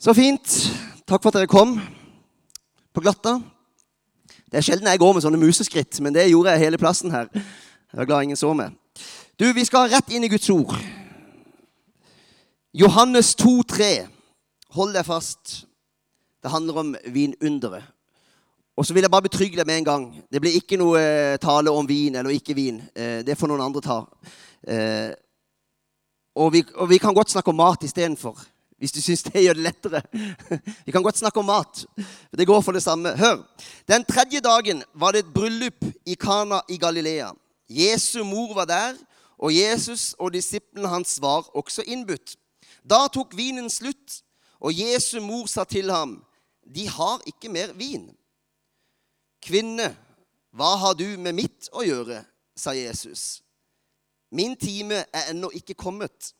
Så fint. Takk for at dere kom på glatta. Det er sjelden jeg går med sånne museskritt, men det gjorde jeg hele plassen her. Jeg er glad ingen så meg. Du, Vi skal rett inn i Guds ord. Johannes 2, 3. Hold deg fast. Det handler om vinunderet. Og så vil jeg bare betrygge deg med en gang. Det blir ikke noe eh, tale om vin eller ikke vin. Eh, det får noen andre ta. Eh, og vi, og vi kan godt snakke om mat istedenfor. Hvis du syns det gjør det lettere. Vi kan godt snakke om mat. Det går for det samme. Hør. Den tredje dagen var det et bryllup i Kana i Galilea. Jesu mor var der, og Jesus og disiplene hans var også innbudt. Da tok vinen slutt, og Jesu mor sa til ham, 'De har ikke mer vin.' 'Kvinne, hva har du med mitt å gjøre?' sa Jesus. 'Min time er ennå ikke kommet.'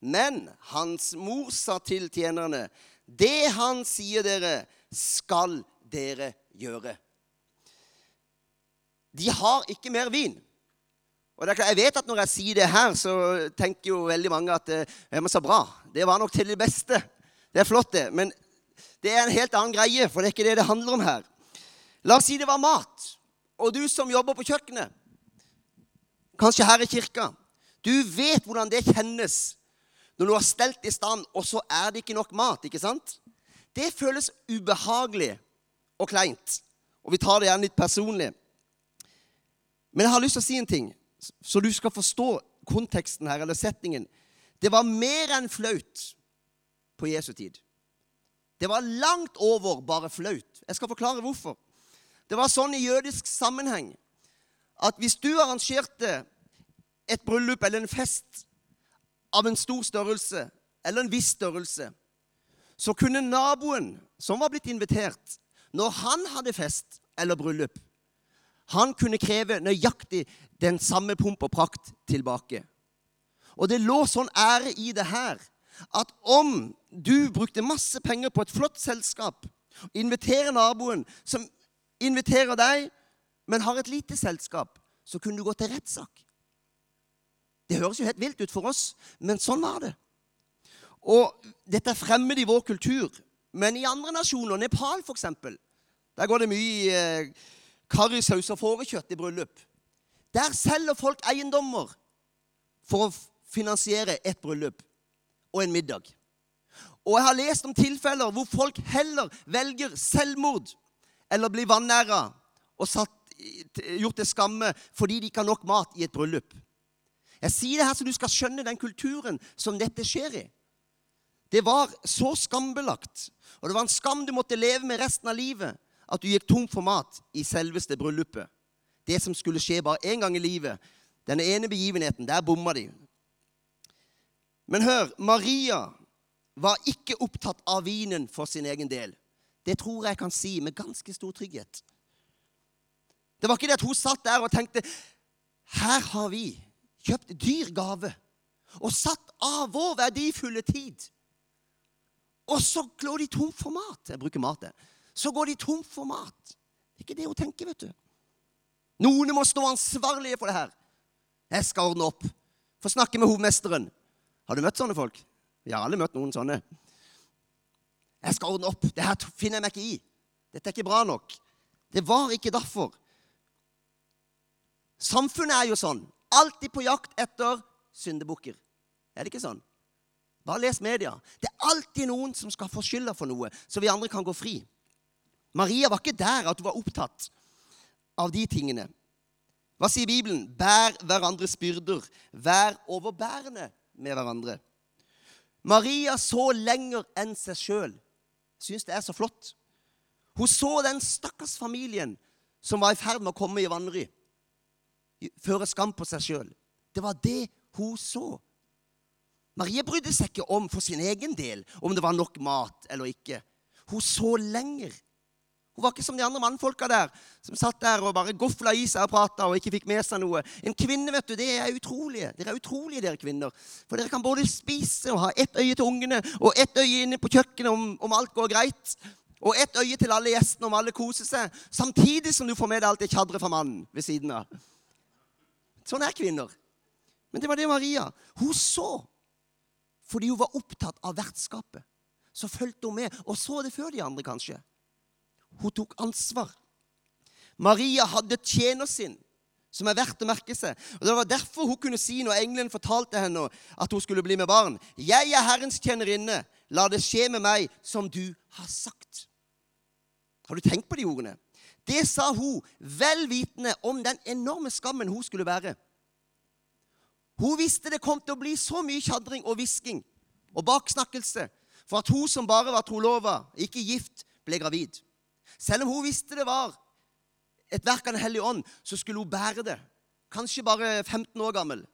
Men hans mor sa til tjenerne, 'Det han sier dere, skal dere gjøre.' De har ikke mer vin. Og det er klart, Jeg vet at når jeg sier det her, så tenker jo veldig mange at det er så bra. Det var nok til det beste. Det er flott, det. Men det er en helt annen greie, for det er ikke det det handler om her. La oss si det var mat, og du som jobber på kjøkkenet, kanskje her i kirka, du vet hvordan det kjennes når du har stelt i stand, og så er det ikke nok mat. ikke sant? Det føles ubehagelig og kleint. Og vi tar det gjerne litt personlig. Men jeg har lyst til å si en ting, så du skal forstå konteksten her, eller settingen. Det var mer enn flaut på Jesu tid. Det var langt over bare flaut. Jeg skal forklare hvorfor. Det var sånn i jødisk sammenheng at hvis du arrangerte et bryllup eller en fest av en stor størrelse eller en viss størrelse, så kunne naboen som var blitt invitert, når han hadde fest eller bryllup, han kunne kreve nøyaktig den samme pomp og prakt tilbake. Og det lå sånn ære i det her at om du brukte masse penger på et flott selskap, inviterer naboen, som inviterer deg, men har et lite selskap, så kunne du gå til rettssak. Det høres jo helt vilt ut for oss, men sånn var det. Og dette er fremmed i vår kultur. Men i andre nasjoner, Nepal f.eks., der går det mye eh, karrisaus og fårekjøtt i bryllup. Der selger folk eiendommer for å finansiere et bryllup og en middag. Og jeg har lest om tilfeller hvor folk heller velger selvmord eller blir vanæra og satt, gjort til skamme fordi de ikke har nok mat i et bryllup. Jeg sier det her så du skal skjønne den kulturen som dette skjer i. Det var så skambelagt, og det var en skam du måtte leve med resten av livet, at du gikk tom for mat i selveste bryllupet. Det som skulle skje bare én gang i livet. Denne ene begivenheten. Der bomma de. Men hør, Maria var ikke opptatt av vinen for sin egen del. Det tror jeg kan si med ganske stor trygghet. Det var ikke det at hun satt der og tenkte Her har vi kjøpt dyr gave og satt av vår verdifulle tid. Og så går de tom for mat. Jeg bruker mat, jeg. Så går de tom for mat. Det er ikke det hun tenker, vet du. Noen må stå ansvarlige for det her. Jeg skal ordne opp. Få snakke med hovmesteren. Har du møtt sånne folk? Vi har alle møtt noen sånne. Jeg skal ordne opp. Det her finner jeg meg ikke i. Dette er ikke bra nok. Det var ikke derfor. Samfunnet er jo sånn alltid på jakt etter syndebukker. Er det ikke sånn? Bare les media. Det er alltid noen som skal få skylda for noe, så vi andre kan gå fri. Maria var ikke der at hun var opptatt av de tingene. Hva sier Bibelen? Bær hverandres byrder. Vær overbærende med hverandre. Maria så lenger enn seg sjøl. Syns det er så flott. Hun så den stakkars familien som var i ferd med å komme i vanry føre skam på seg sjøl. Det var det hun så. Marie brydde seg ikke om for sin egen del om det var nok mat eller ikke. Hun så lenger. Hun var ikke som de andre mannfolka der som satt der og bare gofla i seg og prata og ikke fikk med seg noe. En kvinne, vet du, det er utrolige. Dere er utrolige, dere kvinner. For dere kan både spise og ha ett øye til ungene og ett øye inne på kjøkkenet om, om alt går greit. Og ett øye til alle gjestene om alle koser seg. Samtidig som du får med deg alt det tjadret fra mannen ved siden av. Sånn er kvinner. Men det var det Maria. Hun så fordi hun var opptatt av vertskapet. så fulgte hun med og så det før de andre, kanskje. Hun tok ansvar. Maria hadde tjener sin, som er verdt å merke seg. Og Det var derfor hun kunne si når engelen fortalte henne at hun skulle bli med barn. 'Jeg er Herrens tjenerinne. La det skje med meg som du har sagt.' Har du tenkt på de ordene? Det sa hun vel vitende om den enorme skammen hun skulle bære. Hun visste det kom til å bli så mye tjadring og hvisking og baksnakkelse for at hun som bare var trolova, ikke gift, ble gravid. Selv om hun visste det var et verk av Den hellige ånd, så skulle hun bære det. Kanskje bare 15 år gammel.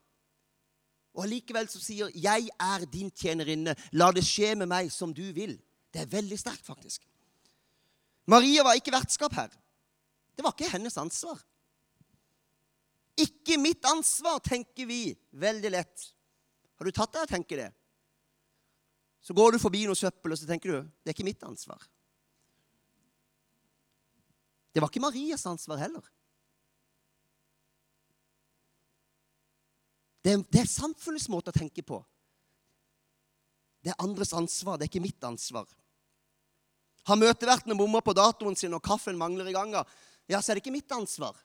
Og allikevel så sier 'Jeg er din tjenerinne. La det skje med meg som du vil'. Det er veldig sterkt, faktisk. Maria var ikke vertskap her. Det var ikke hennes ansvar. Ikke mitt ansvar, tenker vi veldig lett. Har du tatt deg å tenke det? Så går du forbi noe søppel, og så tenker du det er ikke mitt ansvar. Det var ikke Marias ansvar heller. Det er, det er samfunnets måte å tenke på. Det er andres ansvar, det er ikke mitt ansvar. Har møtevertene bomma på datoen sin, og kaffen mangler i ganga, ja, så er det ikke mitt ansvar.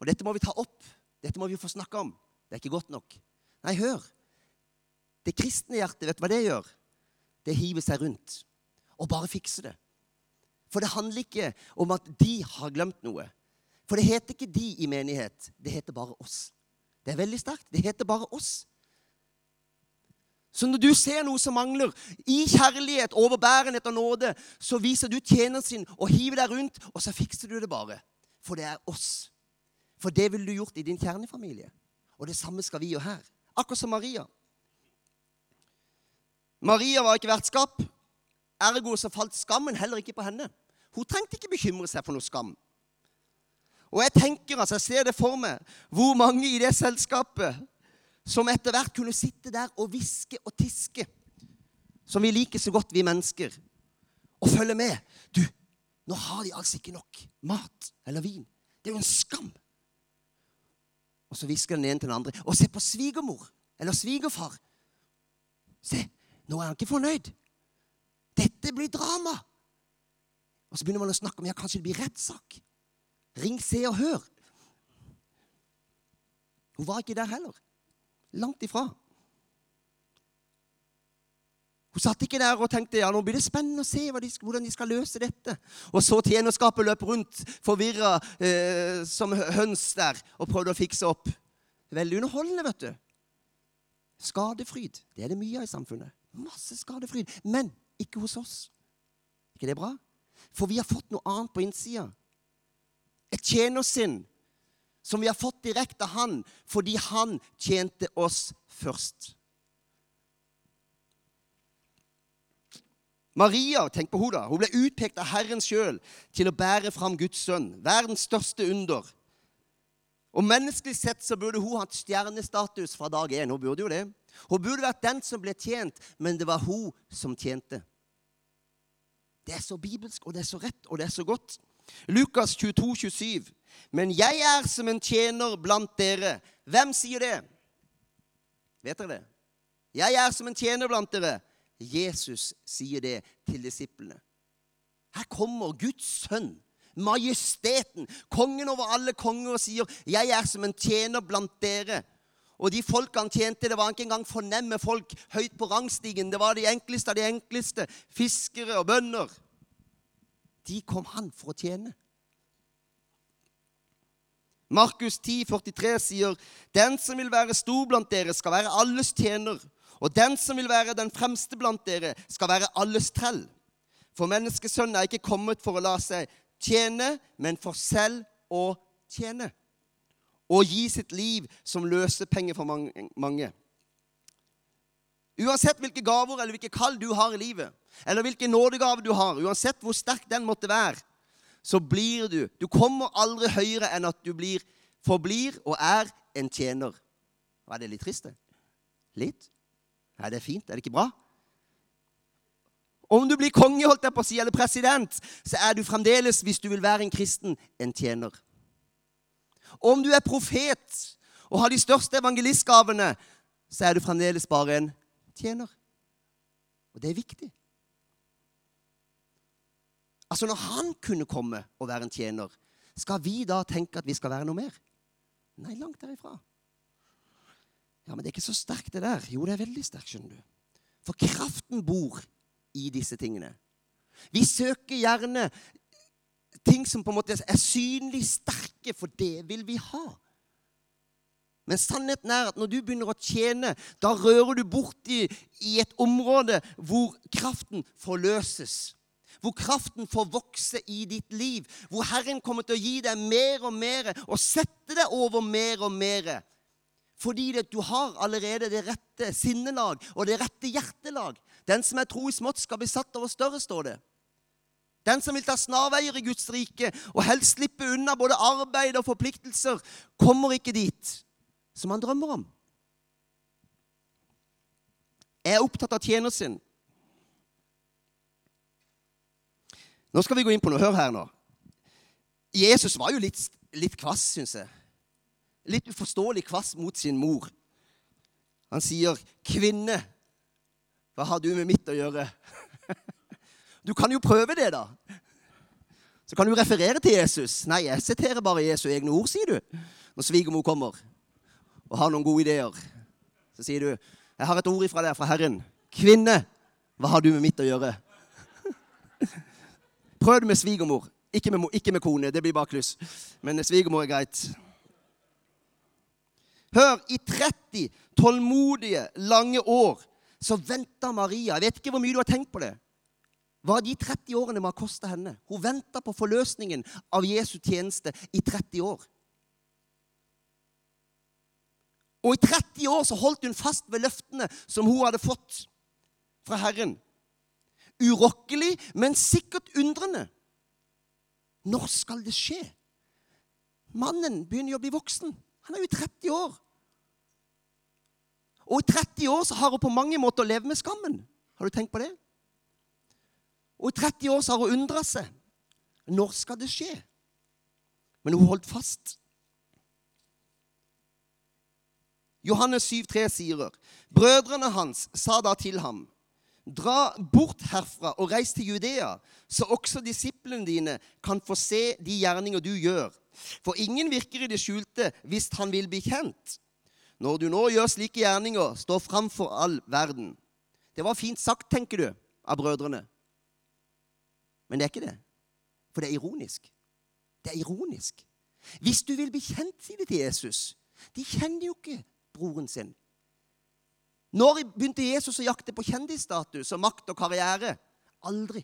Og dette må vi ta opp. Dette må vi få snakke om. Det er ikke godt nok. Nei, hør. Det kristne hjertet, vet du hva det gjør? Det hiver seg rundt og bare fikser det. For det handler ikke om at de har glemt noe. For det heter ikke de i menighet. Det heter bare oss. Det er veldig sterkt. Det heter bare oss. Så når du ser noe som mangler, i kjærlighet, overbærenhet og nåde, så viser du tjeneren sin og hiver deg rundt, og så fikser du det bare. For det er oss. For det ville du gjort i din kjernefamilie. Og det samme skal vi gjøre her. Akkurat som Maria. Maria var ikke vertskap. Ergo så falt skammen heller ikke på henne. Hun trengte ikke bekymre seg for noe skam. Og jeg tenker, altså, jeg ser det for meg, hvor mange i det selskapet som etter hvert kunne sitte der og hviske og tiske, som vi liker så godt, vi mennesker, og følge med. Du, nå har de altså ikke nok mat eller vin. Det er jo en skam. Og så hvisker den ene til den andre. Og se på svigermor eller svigerfar. Se, nå er han ikke fornøyd. Dette blir drama. Og så begynner man å snakke om ja, kanskje det blir rettssak. Ring, se og hør. Hun var ikke der heller. Langt ifra. Hun satt ikke der og tenkte ja, nå blir det spennende å se de, hvordan de skal løse dette. Og så tjenerskapet løp rundt forvirra eh, som høns der og prøvde å fikse opp. Veldig underholdende, vet du. Skadefryd. Det er det mye av i samfunnet. Masse skadefryd. Men ikke hos oss. ikke det bra? For vi har fått noe annet på innsida. Et tjenersinn som vi har fått direkte av Han fordi Han tjente oss først. Maria tenk på hun da, hun ble utpekt av Herren sjøl til å bære fram Guds sønn, verdens største under. Og Menneskelig sett så burde hun hatt stjernestatus fra dag én. Hun burde jo det. Hun burde vært den som ble tjent, men det var hun som tjente. Det er så bibelsk, og det er så rett, og det er så godt. Lukas 22, 27. Men jeg er som en tjener blant dere. Hvem sier det? Vet dere det? Jeg er som en tjener blant dere. Jesus sier det til disiplene. Her kommer Guds sønn, majesteten, kongen over alle konger, og sier, 'Jeg er som en tjener blant dere'. Og de folkene tjente, det var ikke engang fornemme folk høyt på rangstigen. Det var de enkleste av de enkleste. Fiskere og bønder. De kom han for å tjene. Markus 10, 43 sier, 'Den som vil være stor blant dere, skal være alles tjener.' 'Og den som vil være den fremste blant dere, skal være alles trell.' For menneskesønnen er ikke kommet for å la seg tjene, men for selv å tjene og gi sitt liv som løsepenger for mange. Uansett hvilke gaver eller hvilke kall du har i livet, eller hvilken nådegave du har, uansett hvor sterk den måtte være, så blir du Du kommer aldri høyere enn at du blir, forblir og er en tjener. Er det litt trist, det? Litt? Er det fint? Er det ikke bra? Om du blir konge, holdt jeg på å si, eller president, så er du fremdeles, hvis du vil være en kristen, en tjener. Om du er profet og har de største evangelistgavene, så er du fremdeles bare en tjener. Og det er viktig. Altså Når han kunne komme og være en tjener, skal vi da tenke at vi skal være noe mer? Nei, langt derifra. Ja, Men det er ikke så sterkt, det der. Jo, det er veldig sterkt, skjønner du. For kraften bor i disse tingene. Vi søker gjerne ting som på en måte er synlig sterke, for det vil vi ha. Men sannheten er at når du begynner å tjene, da rører du borti i et område hvor kraften forløses. Hvor kraften får vokse i ditt liv. Hvor Herren kommer til å gi deg mer og mer og sette deg over mer og mer. Fordi du har allerede det rette sinnelag og det rette hjertelag. Den som er tro i smått, skal bli satt over større, står det. Den som vil ta snarveier i Guds rike og helst slippe unna både arbeid og forpliktelser, kommer ikke dit som han drømmer om. Jeg er opptatt av tjener. Nå skal vi gå inn på noe. Hør her nå. Jesus var jo litt, litt kvass, syns jeg. Litt uforståelig kvass mot sin mor. Han sier, 'Kvinne, hva har du med mitt å gjøre?' Du kan jo prøve det, da. Så kan du referere til Jesus. Nei, jeg siterer bare Jesu egne ord, sier du. Når svigermor kommer og har noen gode ideer, så sier du, 'Jeg har et ord ifra deg, fra Herren.' 'Kvinne, hva har du med mitt å gjøre?' Prøv det med svigermor. Ikke med, ikke med kone. Det blir bare kluss. Men svigermor er greit. Hør, i 30 tålmodige, lange år så venta Maria. Jeg vet ikke hvor mye du har tenkt på det. Hva de 30 årene må ha kosta henne. Hun venta på forløsningen av Jesu tjeneste i 30 år. Og i 30 år så holdt hun fast ved løftene som hun hadde fått fra Herren urokkelig, men sikkert undrende. Når skal det skje? Mannen begynner jo å bli voksen. Han er jo 30 år. Og i 30 år så har hun på mange måter levd med skammen. Har du tenkt på det? Og i 30 år så har hun undra seg. Når skal det skje? Men hun holdt fast. Johannes 7,3 sier, brødrene hans sa da til ham Dra bort herfra og reis til Judea, så også disiplene dine kan få se de gjerninger du gjør. For ingen virker i det skjulte hvis han vil bli kjent. Når du nå gjør slike gjerninger, stå fram for all verden. Det var fint sagt, tenker du, av brødrene. Men det er ikke det. For det er ironisk. Det er ironisk. Hvis du vil bli kjent, sier de til Jesus De kjenner jo ikke broren sin. Når begynte Jesus å jakte på kjendisstatus og makt og karriere? Aldri.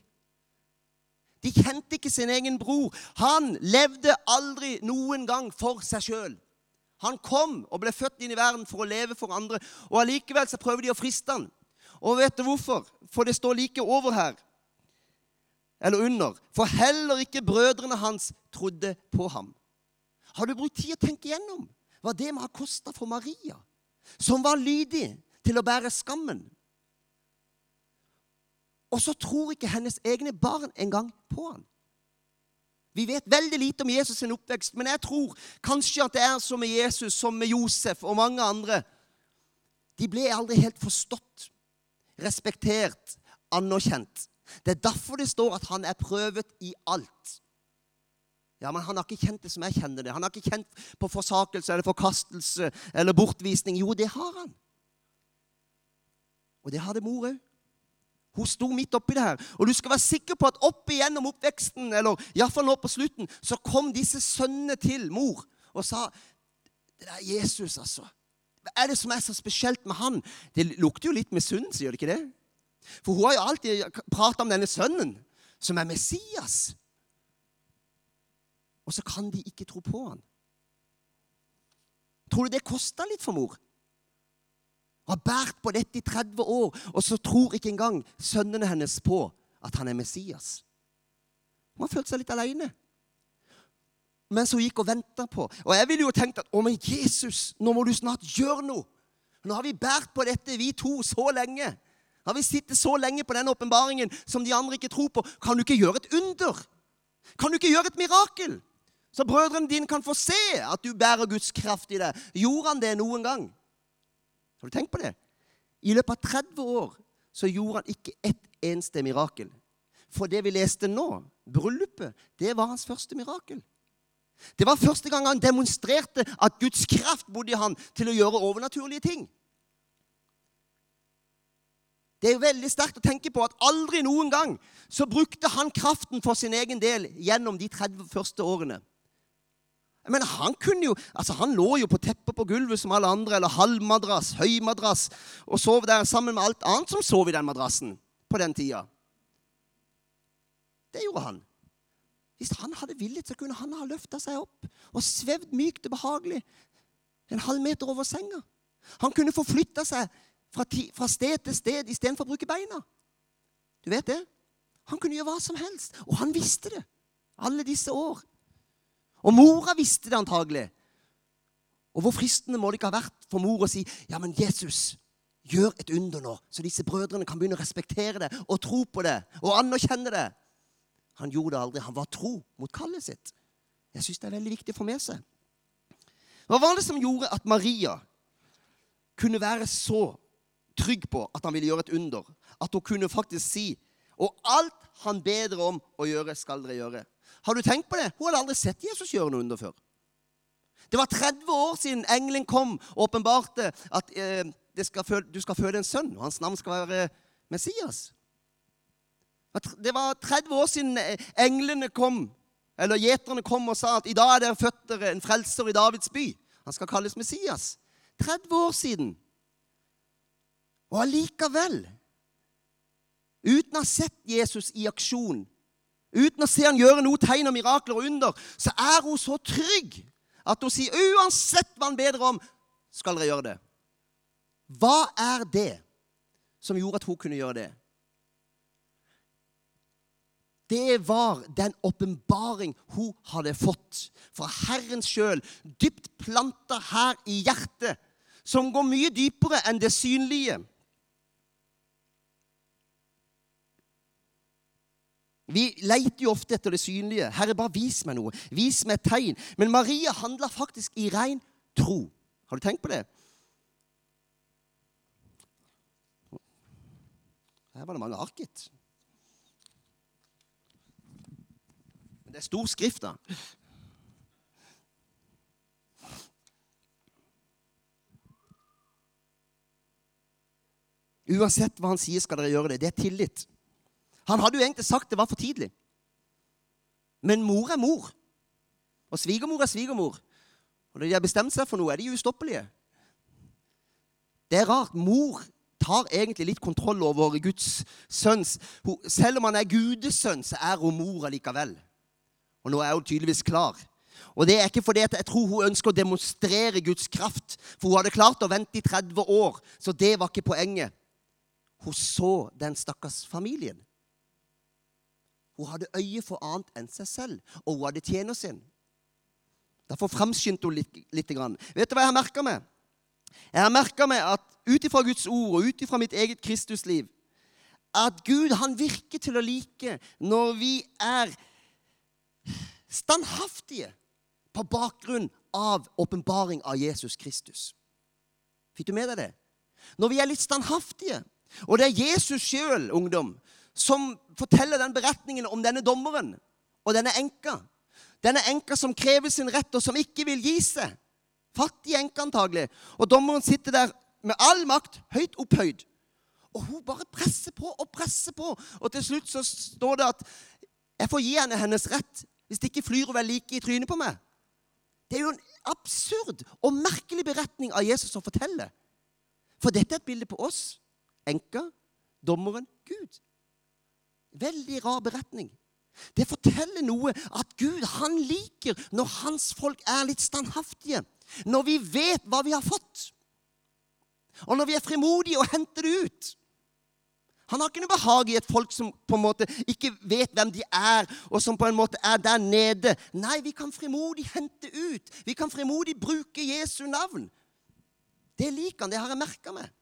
De kjente ikke sin egen bror. Han levde aldri noen gang for seg sjøl. Han kom og ble født inn i verden for å leve for andre. Og allikevel så prøver de å friste han. Og vet du hvorfor? For det står like over her. Eller under. For heller ikke brødrene hans trodde på ham. Har du brukt tid å tenke igjennom hva det må ha kosta for Maria, som var lydig, til å bære skammen. Og så tror ikke hennes egne barn engang på han. Vi vet veldig lite om Jesus' sin oppvekst, men jeg tror kanskje at det er som med Jesus, som med Josef og mange andre. De ble aldri helt forstått, respektert, anerkjent. Det er derfor det står at han er prøvet i alt. Ja, men Han har ikke kjent det som jeg kjenner det. Han har ikke kjent på forsakelse eller forkastelse eller bortvisning. Jo, det har han. Og det hadde mor òg. Hun sto midt oppi det her. Og du skal være sikker på at opp igjennom oppveksten, eller iallfall nå på slutten, så kom disse sønnene til mor og sa Det er Jesus, altså. Hva er det som er så spesielt med han? Det lukter jo litt misunnelse, gjør det ikke det? For hun har jo alltid prata om denne sønnen, som er Messias. Og så kan de ikke tro på han. Tror du det kosta litt for mor? Har båret på dette i 30 år, og så tror ikke engang sønnene hennes på at han er Messias. Hun har følt seg litt aleine. Mens hun gikk og venta på. Og jeg ville jo tenkt at å, men Jesus, nå må du snart gjøre noe. Nå har vi båret på dette, vi to, så lenge. Har vi sittet så lenge på den åpenbaringen som de andre ikke tror på? Kan du ikke gjøre et under? Kan du ikke gjøre et mirakel? Så brødrene dine kan få se at du bærer Guds kraft i deg. Gjorde han det noen gang? Har du tenkt på det? I løpet av 30 år så gjorde han ikke ett eneste mirakel. For det vi leste nå, bryllupet, det var hans første mirakel. Det var første gang han demonstrerte at Guds kraft bodde i han til å gjøre overnaturlige ting. Det er veldig sterkt å tenke på at aldri noen gang så brukte han kraften for sin egen del gjennom de 30 første årene. Men han kunne jo, altså han lå jo på teppet på gulvet som alle andre, eller halvmadrass, høymadrass, og sov der sammen med alt annet som sov i den madrassen på den tida. Det gjorde han. Hvis han hadde villet, så kunne han ha løfta seg opp og svevd mykt og behagelig en halv meter over senga. Han kunne forflytta seg fra, fra, sted til sted istedenfor å bruke beina. Du vet det? Han kunne gjøre hva som helst, og han visste det alle disse år. Og mora visste det antagelig. Og hvor fristende må det ikke ha vært for mor å si ja, men Jesus, gjør et under nå, så disse brødrene kan begynne å respektere det og tro på det og anerkjenne det. Han gjorde det aldri. Han var tro mot kallet sitt. Jeg syns det er veldig viktig å få med seg. Hva var det som gjorde at Maria kunne være så trygg på at han ville gjøre et under? At hun kunne faktisk si Og alt han bedre om å gjøre, skal dere gjøre. Har du tenkt på det? Hun hadde aldri sett Jesus gjøre noe under før. Det var 30 år siden engelen kom og åpenbarte at eh, skal du skal føde en sønn, og hans navn skal være Messias. Det var 30 år siden englene kom, eller gjeterne kom og sa at i dag er det født en frelser i Davids by. Han skal kalles Messias. 30 år siden. Og allikevel, uten å ha sett Jesus i aksjon, uten å se han gjøre noe tegn og mirakler og under, så er hun så trygg at hun sier uansett hva han ber om, skal dere gjøre det. Hva er det som gjorde at hun kunne gjøre det? det var den åpenbaring hun hadde fått fra Herren sjøl, dypt planta her i hjertet, som går mye dypere enn det synlige. Vi leiter jo ofte etter det synlige. 'Herre, bare vis meg noe. Vis meg et tegn.' Men Maria handla faktisk i ren tro. Har du tenkt på det? Her var det mange ark, gitt. Men det er stor skrift, da. Uansett hva han sier, skal dere gjøre det. Det er tillit. Han hadde jo egentlig sagt det var for tidlig. Men mor er mor. Og svigermor er svigermor. Og når de har bestemt seg for noe, er de ustoppelige. Det er rart. Mor tar egentlig litt kontroll over Guds sønns Selv om han er Gudesønn, så er hun mor allikevel. Og nå er hun tydeligvis klar. Og det er ikke fordi jeg tror hun ønsker å demonstrere Guds kraft. For hun hadde klart å vente i 30 år, så det var ikke poenget. Hun så den stakkars familien. Hun hadde øye for annet enn seg selv, og hun hadde tjener sin. Derfor framskyndte hun litt, litt. Vet du hva jeg har merka meg? Jeg har merka meg at ut ifra Guds ord og ut ifra mitt eget Kristusliv at Gud han virker til å like når vi er standhaftige på bakgrunn av åpenbaring av Jesus Kristus. Fikk du med deg det? Når vi er litt standhaftige, og det er Jesus sjøl, ungdom, som forteller den beretningen om denne dommeren og denne enka. Denne enka som krever sin rett, og som ikke vil gi seg. Fattig enke, antagelig. Og dommeren sitter der med all makt, høyt opphøyd. Og hun bare presser på og presser på. Og til slutt så står det at jeg får gi henne hennes rett hvis det ikke flyr vel like i trynet på meg? Det er jo en absurd og merkelig beretning av Jesus som forteller. For dette er et bilde på oss. Enka, dommeren, Gud. Veldig rar beretning. Det forteller noe at Gud han liker når hans folk er litt standhaftige. Når vi vet hva vi har fått. Og når vi er frimodige og henter det ut. Han har ikke noe behag i et folk som på en måte ikke vet hvem de er, og som på en måte er der nede. Nei, vi kan frimodig hente ut. Vi kan frimodig bruke Jesu navn. Det liker han. Det har jeg merka meg.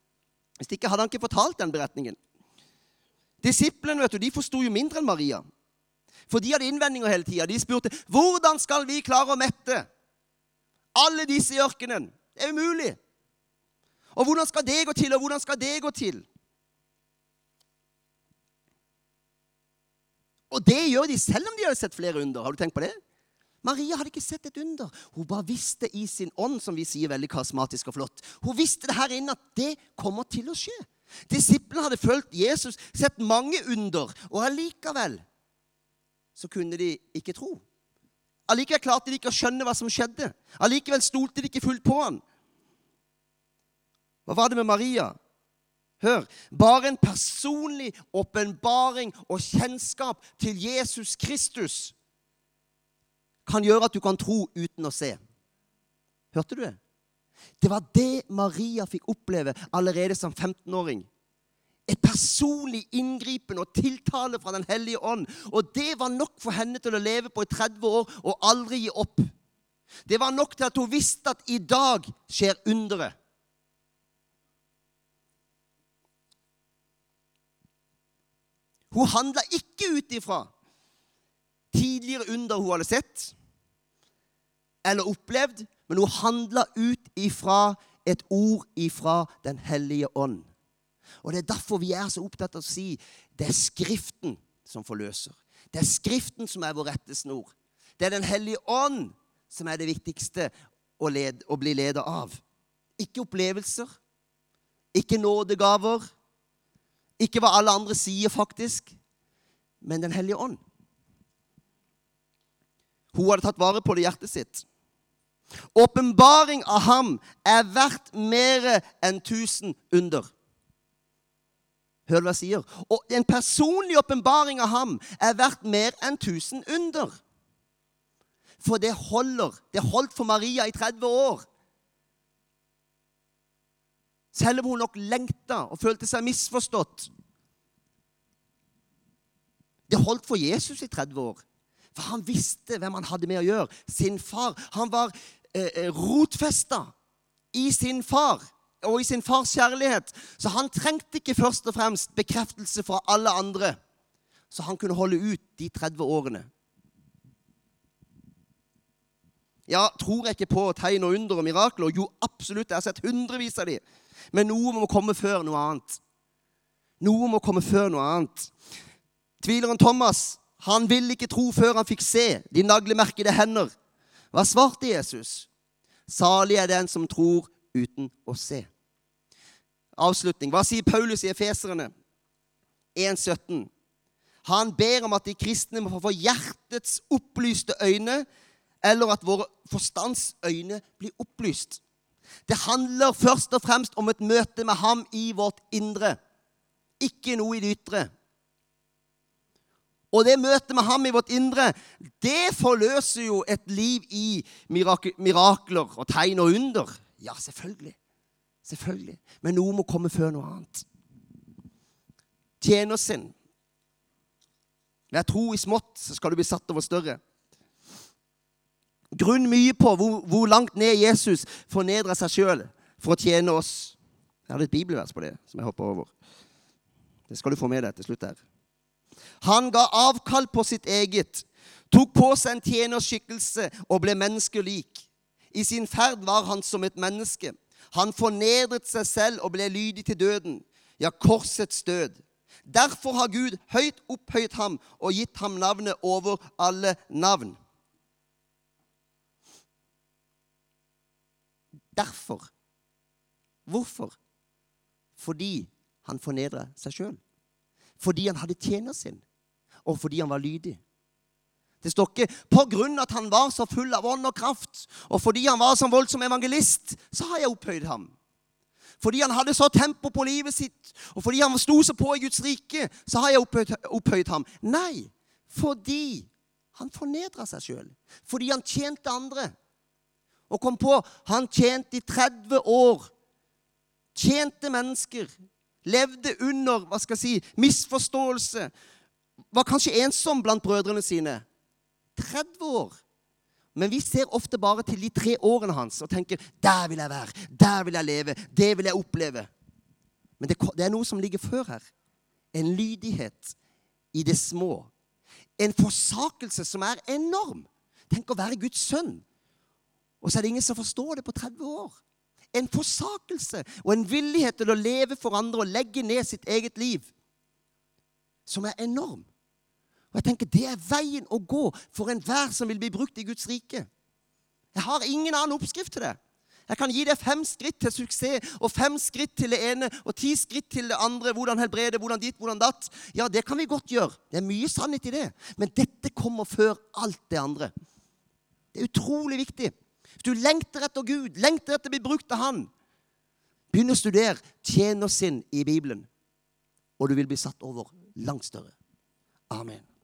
Hvis ikke hadde han ikke fortalt den beretningen. Disiplene vet du, de forsto jo mindre enn Maria. For de hadde innvendinger hele tida. De spurte hvordan skal vi klare å mette alle disse i ørkenen. Det er umulig. Og hvordan skal det gå til, og hvordan skal det gå til? Og det gjør de selv om de hadde sett flere under. Har du tenkt på det? Maria hadde ikke sett et under. Hun bare visste i sin ånd, som vi sier veldig karismatisk og flott. Hun visste det her inne at det kommer til å skje. Disiplene hadde fulgt Jesus, sett mange under, og allikevel så kunne de ikke tro. Allikevel klarte de ikke å skjønne hva som skjedde. Allikevel stolte de ikke fullt på han. Hva var det med Maria? Hør. Bare en personlig åpenbaring og kjennskap til Jesus Kristus kan gjøre at du kan tro uten å se. Hørte du det? Det var det Maria fikk oppleve allerede som 15-åring. Et personlig inngripen og tiltale fra Den hellige ånd. Og det var nok for henne til å leve på i 30 år og aldri gi opp. Det var nok til at hun visste at i dag skjer underet. Hun handla ikke ut ifra tidligere under hun hadde sett eller opplevd, men hun handla ut ifra et ord ifra Den hellige ånd. Og Det er derfor vi er så opptatt av å si det er Skriften som forløser. Det er Skriften som er vår rettesnor. Det er Den hellige ånd som er det viktigste å, led, å bli leder av. Ikke opplevelser, ikke nådegaver, ikke hva alle andre sier, faktisk, men Den hellige ånd. Hun hadde tatt vare på det hjertet sitt. Åpenbaring av ham er verdt mer enn tusen under. Hør hva jeg sier. Og en personlig åpenbaring av ham er verdt mer enn tusen under. For det holder. Det holdt for Maria i 30 år. Selv om hun nok lengta og følte seg misforstått. Det holdt for Jesus i 30 år. For han visste hvem han hadde med å gjøre. Sin far. Han var eh, eh rotfesta i sin far og i sin fars kjærlighet. Så han trengte ikke først og fremst bekreftelse fra alle andre. Så han kunne holde ut de 30 årene. Ja, tror jeg ikke på tegn og under og mirakler? Jo, absolutt. Jeg har sett hundrevis av de. Men noe må komme før noe annet. Noe må komme før noe annet. Tvileren Thomas han ville ikke tro før han fikk se de naglemerkede hender. Hva svarte Jesus? Salig er den som tror uten å se. Avslutning. Hva sier Paulus i Efeserne 1,17? Han ber om at de kristne må få hjertets opplyste øyne, eller at våre forstandsøyne blir opplyst. Det handler først og fremst om et møte med ham i vårt indre, ikke noe i det ytre. Og det møtet med ham i vårt indre, det forløser jo et liv i mirakler og tegn og under. Ja, selvfølgelig. Selvfølgelig. Men noe må komme før noe annet. Tjener sin. Vær tro i smått, så skal du bli satt over større. Grunn mye på hvor, hvor langt ned Jesus fornedrer seg sjøl for å tjene oss. Jeg hadde et bibelvers på det som jeg hopper over. Det skal du få med deg til slutt her. Han ga avkall på sitt eget, tok på seg en tjenerskikkelse og ble menneskelik. I sin ferd var han som et menneske. Han fornedret seg selv og ble lydig til døden, ja, korsets død. Derfor har Gud høyt opphøyet ham og gitt ham navnet over alle navn. Derfor. Hvorfor? Fordi han fornedra seg sjøl. Fordi han hadde tjener sin, og fordi han var lydig. Det står ikke på grunn at han var så full av ånd og kraft, og fordi han var så voldsom evangelist, så har jeg opphøyd ham. Fordi han hadde så tempo på livet sitt, og fordi han sto så på i Guds rike, så har jeg opphøyd, opphøyd ham. Nei, fordi han fornedra seg sjøl. Fordi han tjente andre. Og kom på han tjente i 30 år. Tjente mennesker. Levde under hva skal jeg si, misforståelse. Var kanskje ensom blant brødrene sine. 30 år. Men vi ser ofte bare til de tre årene hans og tenker 'Der vil jeg være. Der vil jeg leve. Det vil jeg oppleve.' Men det, det er noe som ligger før her. En lydighet i det små. En forsakelse som er enorm. Tenk å være Guds sønn. Og så er det ingen som forstår det på 30 år. En forsakelse og en villighet til å leve for andre og legge ned sitt eget liv som er enorm. Og jeg tenker, Det er veien å gå for enhver som vil bli brukt i Guds rike. Jeg har ingen annen oppskrift til det. Jeg kan gi deg fem skritt til suksess og fem skritt til det ene og ti skritt til det andre. Hvordan helbrede, hvordan dit, hvordan datt. Ja, det kan vi godt gjøre. Det er mye sannhet i det. Men dette kommer før alt det andre. Det er utrolig viktig. Hvis du lengter etter Gud, lengter etter å bli brukt av Han, begynn å studere tjenersinn i Bibelen, og du vil bli satt over langt større. Amen.